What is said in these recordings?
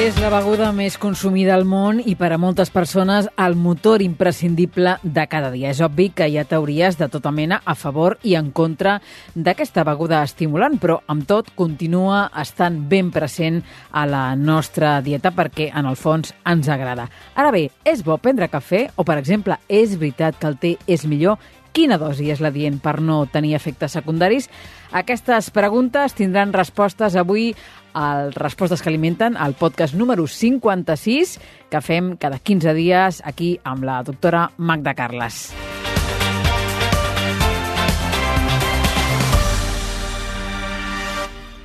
És la beguda més consumida al món i per a moltes persones el motor imprescindible de cada dia. És obvi que hi ha teories de tota mena a favor i en contra d'aquesta beguda estimulant, però amb tot continua estant ben present a la nostra dieta perquè en el fons ens agrada. Ara bé, és bo prendre cafè o, per exemple, és veritat que el té és millor Quina dosi és la dient per no tenir efectes secundaris? Aquestes preguntes tindran respostes avui al Respostes que alimenten, al podcast número 56, que fem cada 15 dies aquí amb la doctora Magda Carles.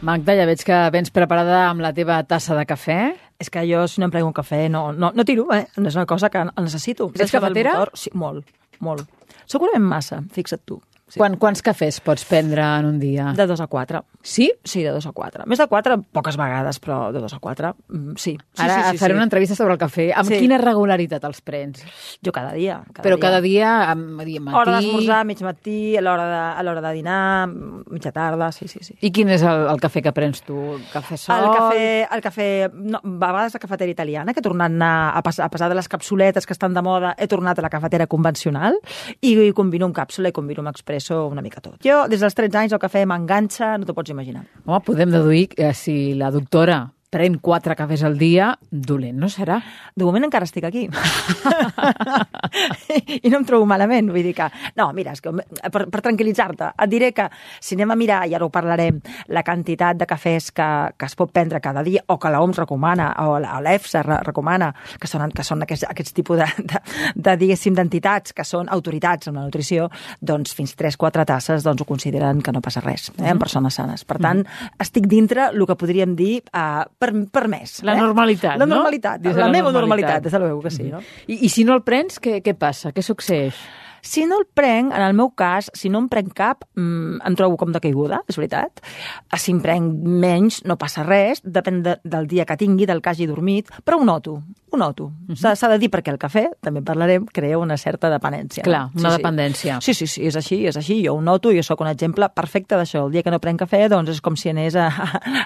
Magda, ja veig que vens preparada amb la teva tassa de cafè. És que jo, si no em prenc un cafè, no, no, no tiro, eh? No és una cosa que necessito. Ets cafetera? Motor, sí, molt, molt. Segurament massa, fixa't tu. Sí. Quan, quants cafès pots prendre en un dia? De dos a quatre. Sí? Sí, de dos a quatre. Més de quatre, poques vegades, però de dos a quatre, mm, sí. sí Ara sí, sí, faré sí. una entrevista sobre el cafè. Amb sí. quina regularitat els prens? Jo cada dia. Cada però dia. cada dia, amb, matí... Hora d'esmorzar, mig matí, a l'hora de, a l'hora de dinar, mitja tarda, sí, sí, sí. I quin és el, el cafè que prens tu? Cafè sol? El cafè, el cafè no, a vegades la cafetera italiana, que he tornat a, anar, a, pas, a pesar de les capsuletes que estan de moda, he tornat a la cafetera convencional i, i combino amb càpsula i combino amb expresso una mica tot. Jo, des dels 13 anys, el cafè m'enganxa, no t'ho pots imaginar. Home, podem deduir que si la doctora pren quatre cafès al dia, dolent no serà. De moment encara estic aquí. I no em trobo malament, vull dir que... No, mira, és que per, per tranquil·litzar-te, et diré que si anem a mirar, i ara ho parlarem, la quantitat de cafès que, que es pot prendre cada dia, o que l'OMS recomana, o l'EFSA recomana, que són, que són aquests, aquests tipus de, de, de diguéssim, d'entitats, que són autoritats en la nutrició, doncs fins 3-4 tasses doncs, ho consideren que no passa res, eh, en persones sanes. Per tant, estic dintre el que podríem dir eh, per, permès. La eh? normalitat, La no? normalitat, Des de la, la meva normalitat. normalitat, des de luego que sí, no? I, I si no el prens, què, què passa? Què succeeix? Si no el prenc, en el meu cas, si no en prenc cap, mmm, em trobo com de caiguda, és veritat. Si em prenc menys, no passa res, depèn de, del dia que tingui, del que hagi dormit, però ho noto, ho noto. Uh -huh. S'ha de dir perquè el cafè, també parlarem, crea una certa dependència. Clar, no? una sí, dependència. Sí, sí, sí, és així, és així. Jo ho noto, jo sóc un exemple perfecte d'això. El dia que no prenc cafè, doncs és com si anés a,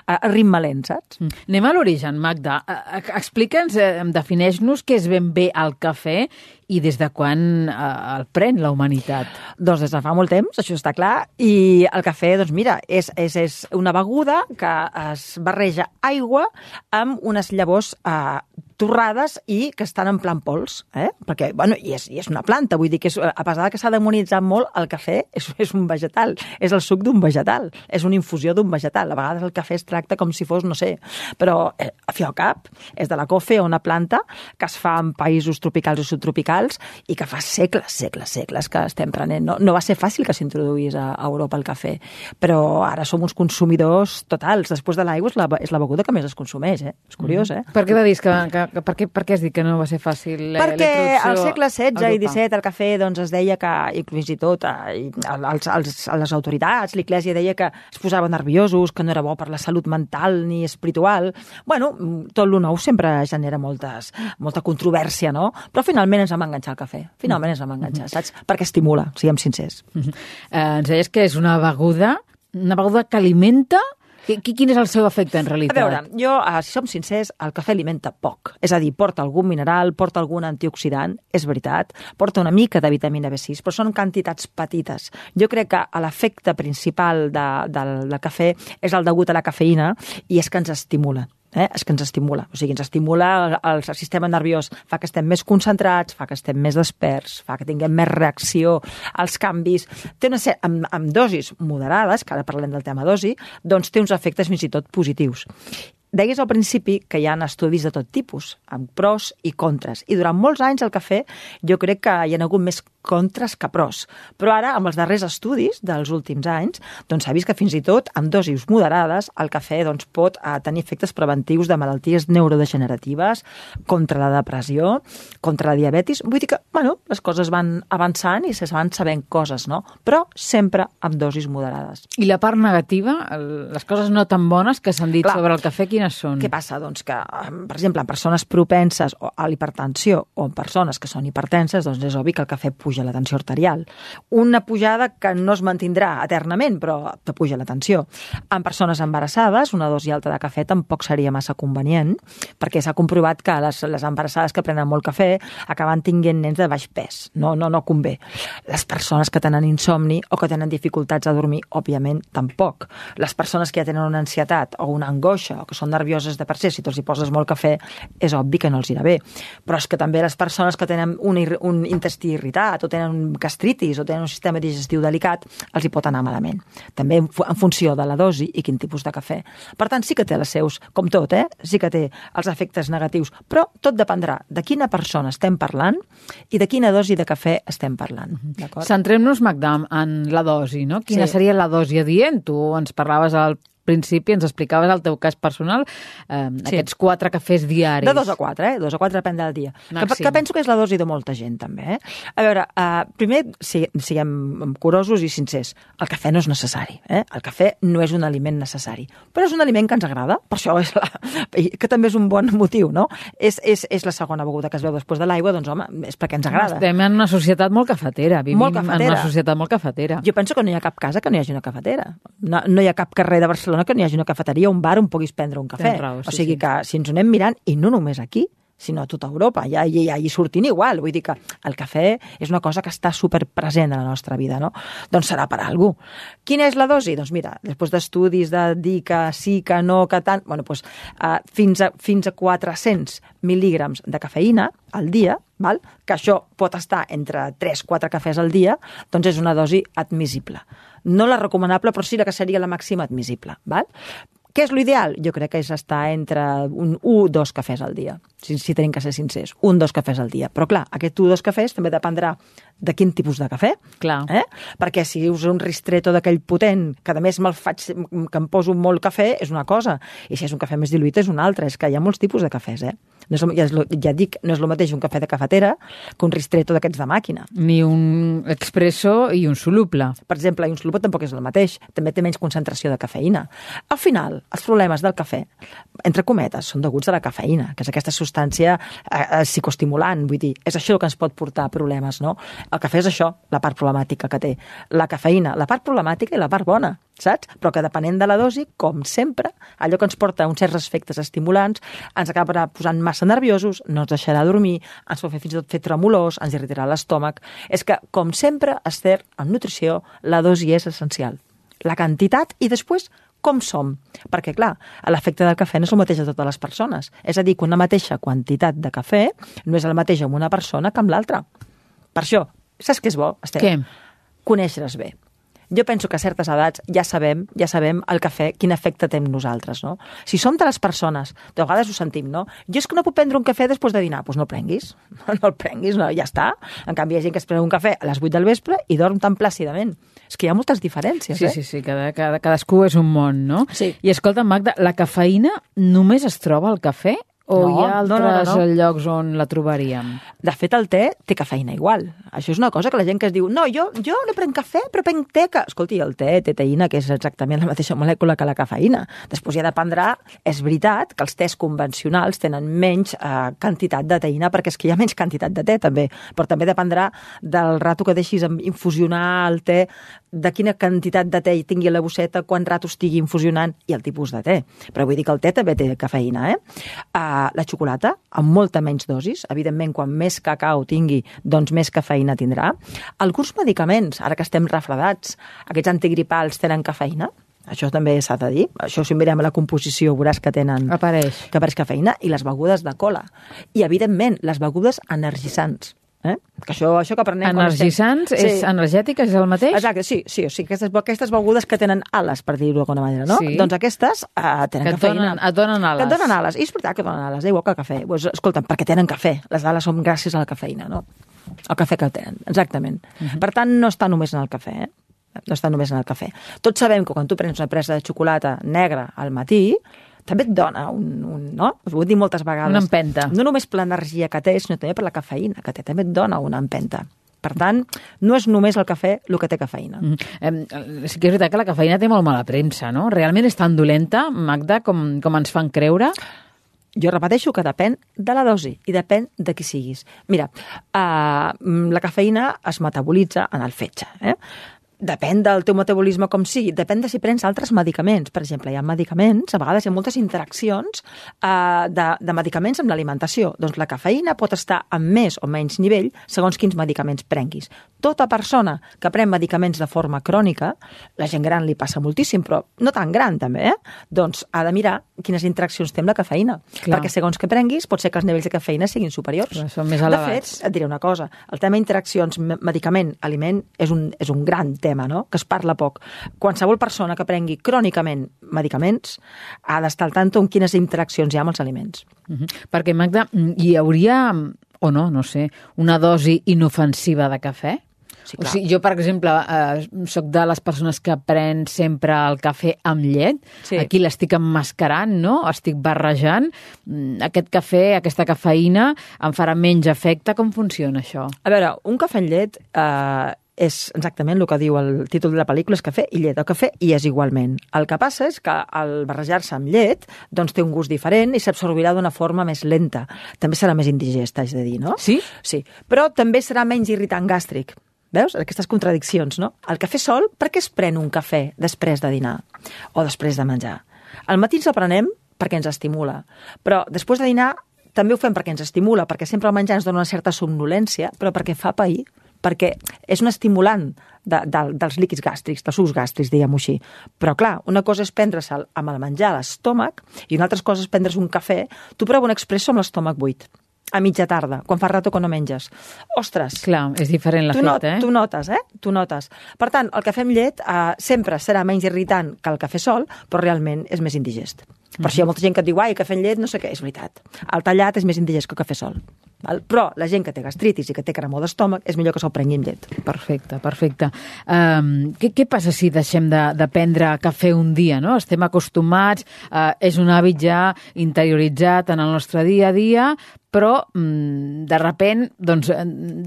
a, a ritme lent, saps? Mm. Anem a l'origen, Magda. Explica'ns, eh, defineix-nos què és ben bé el cafè i des de quan eh, el pren la humanitat? Doncs des de fa molt temps, això està clar, i el cafè, doncs mira, és, és, és una beguda que es barreja aigua amb unes llavors eh, torrades i que estan en plan pols, eh? perquè, bueno, i és, i és una planta, vull dir que és, a pesar que s'ha demonitzat molt, el cafè és, és un vegetal, és el suc d'un vegetal, és una infusió d'un vegetal. A vegades el cafè es tracta com si fos, no sé, però eh, a fi al cap, és de la cofe, una planta que es fa en països tropicals o subtropicals i que fa segles, segles, segles que estem prenent. No, no va ser fàcil que s'introduís a, a Europa el cafè, però ara som uns consumidors totals. Després de l'aigua és, la, és la beguda que més es consumeix, eh? És curiós, eh? Per què va dir que, que, que per, què, per què has dit que no va ser fàcil eh, Perquè al segle XVI i XVII el cafè doncs, es deia que, i fins i tot eh, als, als, a les autoritats, l'Iglésia deia que es posaven nerviosos, que no era bo per la salut mental ni espiritual. Bueno, tot lo nou sempre genera moltes, molta controvèrsia, no? Però finalment ens vam enganxar al cafè. Finalment ens vam enganxar, saps? Perquè estimula, siguem sincers. Uh -huh. eh, ens deies que és una beguda, una beguda que alimenta Quin és el seu efecte, en realitat? A veure, jo, eh, si som sincers, el cafè alimenta poc. És a dir, porta algun mineral, porta algun antioxidant, és veritat, porta una mica de vitamina B6, però són quantitats petites. Jo crec que l'efecte principal de, del, del cafè és el degut a la cafeïna i és que ens estimula eh? és que ens estimula. O sigui, ens estimula el, el sistema nerviós, fa que estem més concentrats, fa que estem més desperts, fa que tinguem més reacció als canvis. Té una sèrie, amb, amb dosis moderades, que ara parlem del tema dosi, doncs té uns efectes fins i tot positius. Deies al principi que hi ha estudis de tot tipus, amb pros i contres. I durant molts anys el cafè jo crec que hi ha hagut més contres que pros. Però ara, amb els darrers estudis dels últims anys, doncs s'ha vist que fins i tot amb dosis moderades el cafè doncs, pot eh, tenir efectes preventius de malalties neurodegeneratives, contra la depressió, contra la diabetis. Vull dir que, bueno, les coses van avançant i se van sabent coses, no? Però sempre amb dosis moderades. I la part negativa, les coses no tan bones que s'han dit Clar. sobre el cafè, quines són? Què passa? Doncs que, per exemple, en persones propenses a l'hipertensió o en persones que són hipertenses, doncs és obvi que el cafè puja la tensió arterial. Una pujada que no es mantindrà eternament, però te puja la tensió. En persones embarassades, una dosi alta de cafè tampoc seria massa convenient, perquè s'ha comprovat que les, les embarassades que prenen molt cafè acaben tinguent nens de baix pes. No, no, no convé. Les persones que tenen insomni o que tenen dificultats a dormir, òbviament, tampoc. Les persones que ja tenen una ansietat o una angoixa o que són nervioses de per ser, si tu els hi poses molt cafè, és obvi que no els irà bé. Però és que també les persones que tenen un, un intestí irritat o tenen gastritis o tenen un sistema digestiu delicat, els hi pot anar malament. També en, en funció de la dosi i quin tipus de cafè. Per tant, sí que té les seus, com tot, eh? sí que té els efectes negatius, però tot dependrà de quina persona estem parlant i de quina dosi de cafè estem parlant. Centrem-nos, Magda, en la dosi, no? Quina sí. seria la dosi adient? Tu ens parlaves al principi ens explicaves el teu cas personal, eh, sí. aquests quatre cafès diaris. De dos a quatre, eh? Dos a quatre depèn del dia. Que, que penso que és la dosi de molta gent, també. Eh? A veure, eh, primer, si, siguem curosos i sincers, el cafè no és necessari. Eh? El cafè no és un aliment necessari, però és un aliment que ens agrada, per això és la, que també és un bon motiu, no? És, és, és la segona beguda que es veu després de l'aigua, doncs home, és perquè ens agrada. Estem en una societat molt cafetera, vivim molt cafetera. en una societat molt cafetera. Jo penso que no hi ha cap casa que no hi hagi una cafetera. No, no hi ha cap carrer de Barcelona Barcelona que n'hi hagi una cafeteria, un bar on puguis prendre un cafè. Raó, sí, o sigui sí. que si ens anem mirant, i no només aquí, sinó a tota Europa, ja, ja, ja hi sortint igual. Vull dir que el cafè és una cosa que està superpresent a la nostra vida, no? Doncs serà per algú. Quina és la dosi? Doncs mira, després d'estudis de dir que sí, que no, que tant... Bueno, doncs, uh, fins, a, fins a 400 mil·lígrams de cafeïna al dia, val? que això pot estar entre 3-4 cafès al dia, doncs és una dosi admissible. No la recomanable, però sí la que seria la màxima admissible. Val? Què és l'ideal? Jo crec que és estar entre un 1 o 2 cafès al dia, si, si tenim que ser sincers. Un dos cafès al dia. Però clar, aquest 1 o 2 cafès també dependrà de quin tipus de cafè. Clar. Eh? Perquè si uso un ristretto d'aquell potent, que a més me'l faig, que em poso molt cafè, és una cosa. I si és un cafè més diluït és una altra. És que hi ha molts tipus de cafès, eh? No és, ja, és, ja dic, no és el mateix un cafè de cafetera que un ristretto d'aquests de màquina. Ni un expresso i un soluble. Per exemple, un soluble tampoc és el mateix. També té menys concentració de cafeïna. Al final, els problemes del cafè, entre cometes, són deguts a la cafeïna, que és aquesta substància eh, eh, psicoestimulant. Vull dir, és això el que ens pot portar problemes, no? El cafè és això, la part problemàtica que té. La cafeïna, la part problemàtica i la part bona saps? Però que depenent de la dosi, com sempre, allò que ens porta uns certs efectes estimulants ens acabarà posant massa nerviosos, no ens deixarà dormir, ens pot fer fins i tot fer tremolors, ens irritarà l'estómac. És que, com sempre, Esther, en nutrició, la dosi és essencial. La quantitat i després com som. Perquè, clar, l'efecte del cafè no és el mateix a totes les persones. És a dir, que una mateixa quantitat de cafè no és el mateix amb una persona que amb l'altra. Per això, saps què és bo, Esther? Què? Conèixer-les bé jo penso que a certes edats ja sabem, ja sabem el cafè, quin efecte té en nosaltres, no? Si som de les persones, de vegades ho sentim, no? Jo és que no puc prendre un cafè després de dinar, doncs no el prenguis, no el prenguis, no, ja està. En canvi, hi ha gent que es pren un cafè a les 8 del vespre i dorm tan plàcidament. És que hi ha moltes diferències, sí, eh? Sí, sí, cada, cada, cadascú és un món, no? Sí. I escolta, Magda, la cafeïna només es troba al cafè o No, hi ha altres no, no, no. llocs on la trobaríem? De fet, el te té cafeïna igual. Això és una cosa que la gent que es diu no, jo, jo no prenc cafè, però prenc te. Que... Escolti, el te té teïna, que és exactament la mateixa molècula que la cafeïna. Després ja dependrà, és veritat, que els tés convencionals tenen menys eh, quantitat de teïna, perquè és que hi ha menys quantitat de te, també. Però també dependrà del rato que deixis infusionar el te, de quina quantitat de te tingui la bosseta, quan rato estigui infusionant i el tipus de te. Però vull dir que el te també té cafeïna, eh? Uh, la xocolata, amb molta menys dosis, evidentment, quan més cacau tingui, doncs més cafeïna tindrà. Alguns medicaments, ara que estem refredats, aquests antigripals tenen cafeïna, això també s'ha de dir. Això, si mirem la composició, veuràs que tenen Apareix. que apareix cafeïna, i les begudes de cola. I, evidentment, les begudes energitzants. Eh? Que això, això que prenem... quan estem- és energètiques, és el mateix? Exacte, sí, sí, o sigui, aquestes, aquestes begudes que tenen ales, per dir-ho d'alguna manera, no? Sí. Doncs aquestes uh, tenen Que cafeïna. donen- et donen ales. Que et donen ales. I és veritat que donen ales, eh? igual que el cafè. Pues, escolta'm, perquè tenen cafè. Les ales són gràcies a la cafeïna, no? El cafè que tenen, exactament. Uh Mhm. -huh. Per tant, no està només en el cafè, eh? No està només en el cafè. Tots sabem que quan tu prens una presa de xocolata negra al matí, també et dona un, un no? Ho he dit moltes vegades. Una empenta. No només per l'energia que té, sinó també per la cafeïna que té. També et dona una empenta. Per tant, no és només el cafè el que té cafeïna. Mm. Eh, sí que és veritat que la cafeïna té molt mala premsa, no? Realment és tan dolenta, Magda, com, com ens fan creure? Jo repeteixo que depèn de la dosi i depèn de qui siguis. Mira, uh, la cafeïna es metabolitza en el fetge. Eh? Depèn del teu metabolisme com sigui, depèn de si prens altres medicaments. Per exemple, hi ha medicaments, a vegades hi ha moltes interaccions eh, de, de medicaments amb l'alimentació. Doncs la cafeïna pot estar en més o menys nivell segons quins medicaments prenguis. Tota persona que pren medicaments de forma crònica, la gent gran li passa moltíssim, però no tan gran també, eh? doncs ha de mirar quines interaccions té amb la cafeïna. Clar. Perquè segons que prenguis pot ser que els nivells de cafeïna siguin superiors. Clar, són més elevats. De fet, et diré una cosa, el tema interaccions medicament-aliment és un, és un gran tema tema, no? que es parla poc. Qualsevol persona que prengui crònicament medicaments ha d'estar al tanto en quines interaccions hi ha amb els aliments. Uh -huh. Perquè, Magda, hi hauria, o no, no sé, una dosi inofensiva de cafè? Sí, clar. o sigui, jo, per exemple, eh, sóc de les persones que pren sempre el cafè amb llet. Sí. Aquí l'estic emmascarant, no? Estic barrejant. Mm, aquest cafè, aquesta cafeïna, em farà menys efecte. Com funciona això? A veure, un cafè amb llet eh, és exactament el que diu el títol de la pel·lícula, és cafè i llet. El cafè i és igualment. El que passa és que al barrejar-se amb llet doncs té un gust diferent i s'absorbirà d'una forma més lenta. També serà més indigesta, és de dir, no? Sí? Sí, però també serà menys irritant gàstric. Veus? Aquestes contradiccions, no? El cafè sol, per què es pren un cafè després de dinar o després de menjar? Al matí ens el prenem perquè ens estimula, però després de dinar també ho fem perquè ens estimula, perquè sempre el menjar ens dona una certa somnolència, però perquè fa pair perquè és un estimulant de, de, dels líquids gàstrics, dels sucs gàstrics, diguem-ho així. Però, clar, una cosa és prendre'l amb el menjar a l'estómac i una altra cosa és prendre's un cafè. Tu prova un expresso amb l'estómac buit a mitja tarda, quan fa rato que no menges. Ostres! Clar, és diferent l'efecte, not, eh? Tu notes, eh? Tu notes. Per tant, el cafè amb llet eh, sempre serà menys irritant que el cafè sol, però realment és més indigest. Per això hi ha molta gent que et diu, ai, cafè amb llet, no sé què, és veritat. El tallat és més indigest que el cafè sol. Val? Però la gent que té gastritis i que té cremor d'estómac és millor que se'l prengui amb llet. Perfecte, perfecte. Um, què, què passa si deixem de, de prendre cafè un dia? No? Estem acostumats, uh, és un hàbit ja interioritzat en el nostre dia a dia, però mm, de repent doncs,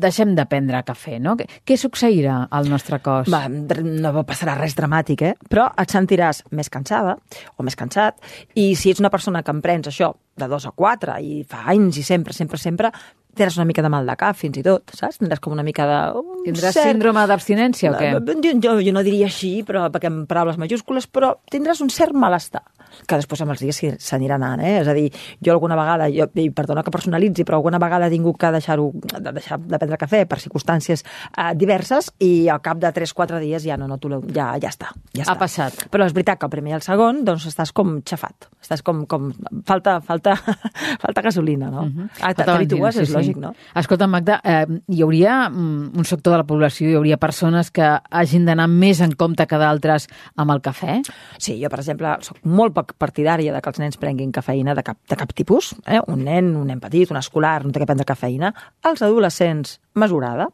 deixem de prendre cafè, no? Què, què succeirà al nostre cos? Va, no passarà res dramàtic, eh? Però et sentiràs més cansada o més cansat i si ets una persona que emprens això de dos a quatre i fa anys i sempre, sempre, sempre, tindràs una mica de mal de cap, fins i tot, saps? Tindràs com una mica de... Tindràs cert... síndrome d'abstinència o què? Jo, jo, jo no diria així, però perquè amb paraules majúscules, però tindràs un cert malestar que després amb els dies s'aniran anant, eh? És a dir, jo alguna vegada, jo, i perdona que personalitzi, però alguna vegada he tingut que deixar-ho, de deixar de prendre cafè per circumstàncies eh, diverses i al cap de 3-4 dies ja no noto, ja, ja està. Ja està. Ha passat. Però és veritat que el primer i el segon, doncs estàs com xafat. Estàs com, com falta, falta, falta gasolina, no? Uh -huh. Ah, t'habitues, sí, és lògic, no? Escolta, Magda, eh, hi hauria mm, un sector de la població, hi hauria persones que hagin d'anar més en compte que d'altres amb el cafè? Sí, jo, per exemple, soc molt poc partidària de que els nens prenguin cafeïna de cap, de cap tipus. Eh? Un nen, un nen petit, un escolar, no té que prendre cafeïna. Els adolescents, mesurada.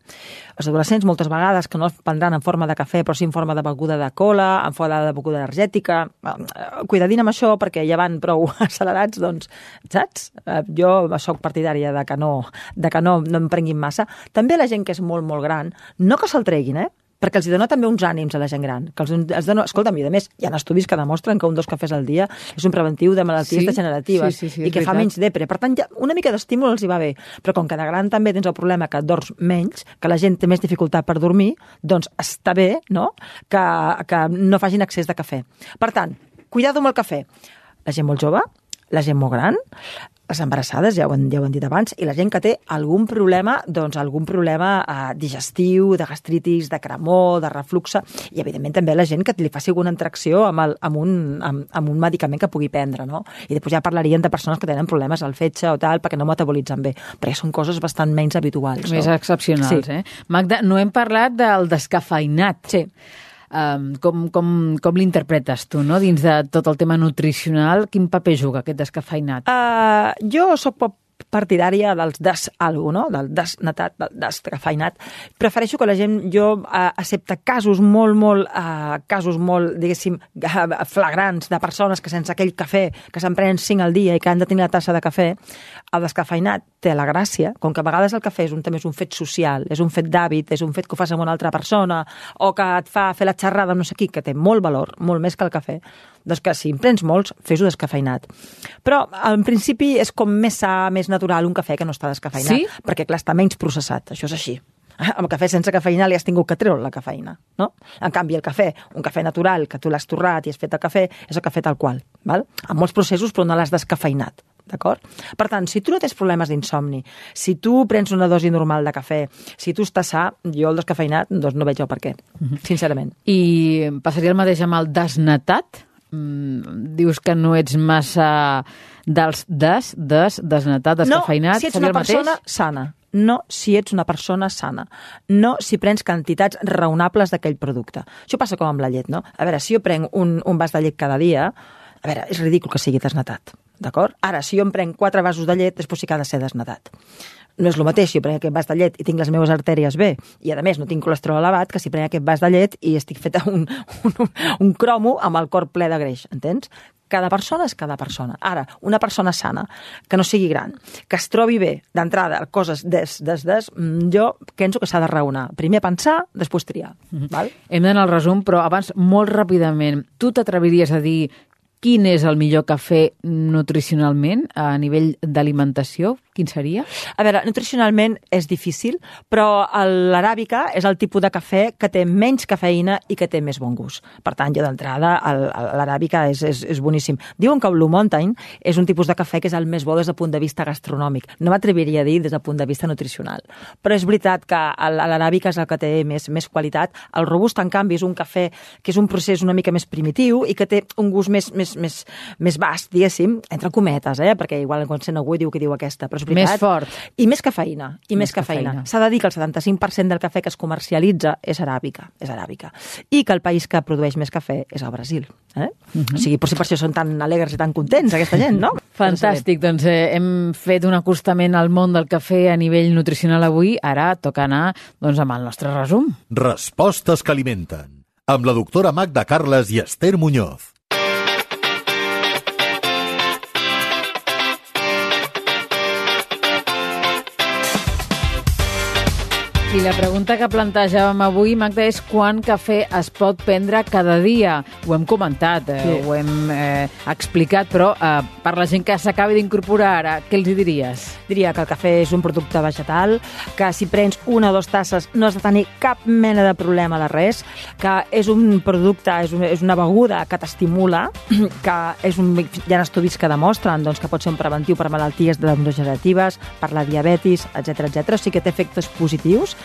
Els adolescents moltes vegades que no els prendran en forma de cafè, però sí en forma de beguda de cola, en forma de beguda energètica. Eh, cuidadina amb això, perquè ja van prou accelerats, doncs, saps? Eh, jo sóc partidària de que no, de que no, no en prenguin massa. També la gent que és molt, molt gran, no que se'l treguin, eh? Perquè els dona també uns ànims a la gent gran. Que els, els dona, escolta'm, i a més, hi ha estudis que demostren que un dos cafès al dia és un preventiu de malalties sí? degeneratives sí, sí, sí, i que veritat. fa menys depre. Per tant, ja una mica d'estímul els hi va bé. Però com que de gran també tens el problema que dors menys, que la gent té més dificultat per dormir, doncs està bé no? que, que no facin accés de cafè. Per tant, cuidado amb el cafè. La gent molt jove, la gent molt gran, les embarassades, ja ho, hem, ja ho hem dit abans, i la gent que té algun problema, doncs algun problema eh, digestiu, de gastritis, de cremor, de refluxe, i evidentment també la gent que li faci alguna interacció amb, el, amb, un, amb, amb un medicament que pugui prendre, no? I després ja parlarien de persones que tenen problemes al fetge o tal, perquè no metabolitzen bé, perquè són coses bastant menys habituals. Més no? excepcionals, sí. eh? Magda, no hem parlat del descafeinat. Sí. Um, com com, com l'interpretes tu, no? dins de tot el tema nutricional? Quin paper juga aquest descafeinat? Uh, jo sóc poc partidària dels des algo, no? del desnatat, del descafeinat. Prefereixo que la gent, jo uh, accepta casos molt, molt, uh, casos molt, diguéssim, flagrants de persones que sense aquell cafè, que se'n prenen al dia i que han de tenir la tassa de cafè, el descafeinat té la gràcia, com que a vegades el cafè és un, també és un fet social, és un fet d'hàbit, és un fet que ho fas amb una altra persona, o que et fa fer la xerrada no sé qui, que té molt valor, molt més que el cafè, doncs que si en prens molts, fes-ho descafeinat. Però, en principi, és com més sa, més natural un cafè que no està descafeinat, Sí? perquè, clar, està menys processat, això és així. Amb cafè sense cafeïna li has tingut que treure la cafeïna, no? En canvi, el cafè, un cafè natural, que tu l'has torrat i has fet el cafè, és el cafè tal qual, val? Amb molts processos, però no l'has descafeinat, d'acord? Per tant, si tu no tens problemes d'insomni, si tu prens una dosi normal de cafè, si tu estàs sa, jo el descafeinat, doncs no veig el per què, sincerament. I passaria el mateix amb el desnatat? Mm, dius que no ets massa dels des, des, desnatat, descafeinat? No, si ets una persona sana. No si ets una persona sana. No si prens quantitats raonables d'aquell producte. Això passa com amb la llet, no? A veure, si jo prenc un, un vas de llet cada dia, a veure, és ridícul que sigui desnatat, d'acord? Ara, si jo em prenc quatre vasos de llet, després sí que ha de ser desnatat. No és el mateix si jo prenc aquest vas de llet i tinc les meves artèries bé, i a més no tinc colesterol elevat, que si prenc aquest vas de llet i estic feta un, un, un cromo amb el cor ple de greix, entens? Cada persona és cada persona. Ara, una persona sana, que no sigui gran, que es trobi bé d'entrada, coses des, des, des, mm, jo penso que s'ha de raonar. Primer pensar, després triar. Val? Hem d'anar al resum, però abans, molt ràpidament, tu t'atreviries a dir quin és el millor cafè nutricionalment a nivell d'alimentació? Quin seria? A veure, nutricionalment és difícil, però l'aràbica és el tipus de cafè que té menys cafeïna i que té més bon gust. Per tant, jo d'entrada, l'aràbica és, és, és boníssim. Diuen que el Blue Mountain és un tipus de cafè que és el més bo des del punt de vista gastronòmic. No m'atreviria a dir des del punt de vista nutricional. Però és veritat que l'aràbica és el que té més, més qualitat. El robust, en canvi, és un cafè que és un procés una mica més primitiu i que té un gust més, més, més, més vast, diguéssim, entre cometes, eh? perquè igual quan sent algú diu que diu aquesta, però és veritat. Més fort. I més cafeïna, i més, Més cafeïna. cafeïna. S'ha de dir que el 75% del cafè que es comercialitza és aràbica, és aràbica. I que el país que produeix més cafè és el Brasil. Eh? O sigui, potser per això són tan alegres i tan contents, aquesta gent, no? Fantàstic, doncs eh, hem fet un acostament al món del cafè a nivell nutricional avui, ara toca anar doncs, amb el nostre resum. Respostes que alimenten. Amb la doctora Magda Carles i Esther Muñoz. I la pregunta que plantejàvem avui, Magda, és quan cafè es pot prendre cada dia? Ho hem comentat, eh, Sí. ho hem eh, explicat, però eh, per la gent que s'acabi d'incorporar ara, què els diries? Diria que el cafè és un producte vegetal, que si prens una o dues tasses no has de tenir cap mena de problema de res, que és un producte, és, un, és una beguda que t'estimula, que és un, hi ha estudis que demostren doncs, que pot ser un preventiu per malalties neurodegeneratives, per la diabetis, etc etc. o sigui que té efectes positius.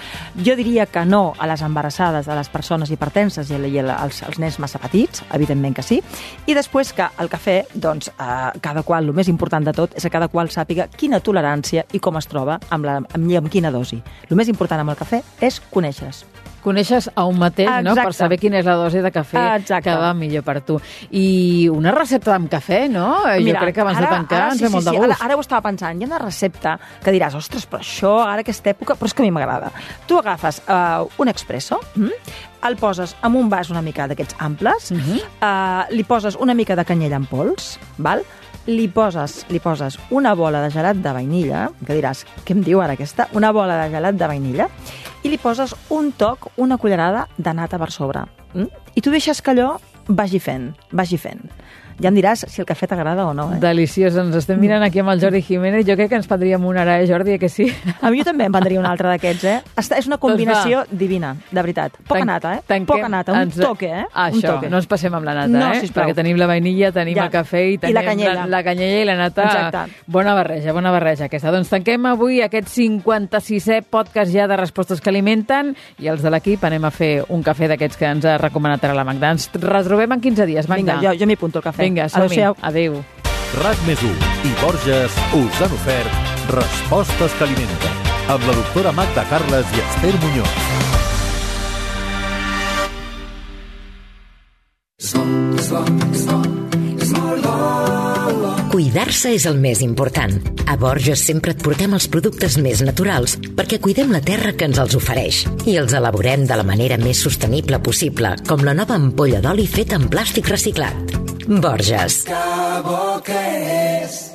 Jo diria que no a les embarassades, a les persones hipertenses i, als, als nens massa petits, evidentment que sí, i després que el cafè, doncs, eh, cada qual, el més important de tot és que cada qual sàpiga quina tolerància i com es troba amb, la, amb, amb quina dosi. El més important amb el cafè és conèixer-se. Coneixes a un mateix, no?, per saber quina és la dosi de cafè Exacte. que va millor per tu. I una recepta amb cafè, no? jo crec que abans de tancar ens sí, ve sí, molt de sí, gust. Ara, ara ho estava pensant. Hi ha una recepta que diràs, ostres, però això, ara aquesta època, però és que a mi m'agrada. Tu agafes uh, un expresso, mm? el poses en un vas una mica d'aquests amples, Mhm. uh, li poses una mica de canyella en pols, val? li poses, li poses una bola de gelat de vainilla, que diràs, què em diu ara aquesta? Una bola de gelat de vainilla, i li poses un toc, una cullerada de nata per sobre. Mm? I tu deixes que allò vagi fent, vagi fent. Ja em diràs si el cafè t'agrada o no, eh? Deliciós, ens estem mirant aquí amb el Jordi Jiménez. Jo crec que ens prendríem un ara, eh, Jordi, eh, que sí? A mi jo també em prendria un altre d'aquests, eh? Està, és una combinació divina, de veritat. Poca Tan- nata, eh? tanquem- Poca nata, un ens- toque, eh? Ah, un això, toque. no ens passem amb la nata, No, eh? sisplau. Perquè tenim la vainilla, tenim Ja. el cafè i I tenim la canyella. La, la canyella i la nata. Exacte. Bona barreja, bona barreja aquesta. Doncs tanquem avui aquest 56è podcast ja de respostes que alimenten i els de l'equip anem a fer un cafè d'aquests que ens ha recomanat ara la Magda. Ens retrobem en 15 dies, Magda. Vinga, jo, jo m'hi apunto el cafè. Vinga, som-hi. Adéu-siau. Adéu. RAC més i Borges us han ofert Respostes que alimenten amb la doctora Magda Carles i Esther Muñoz. Cuidar-se és el més important. A Borges sempre et portem els productes més naturals perquè cuidem la terra que ens els ofereix i els elaborem de la manera més sostenible possible, com la nova ampolla d'oli feta en plàstic reciclat. Borges. Que bo que és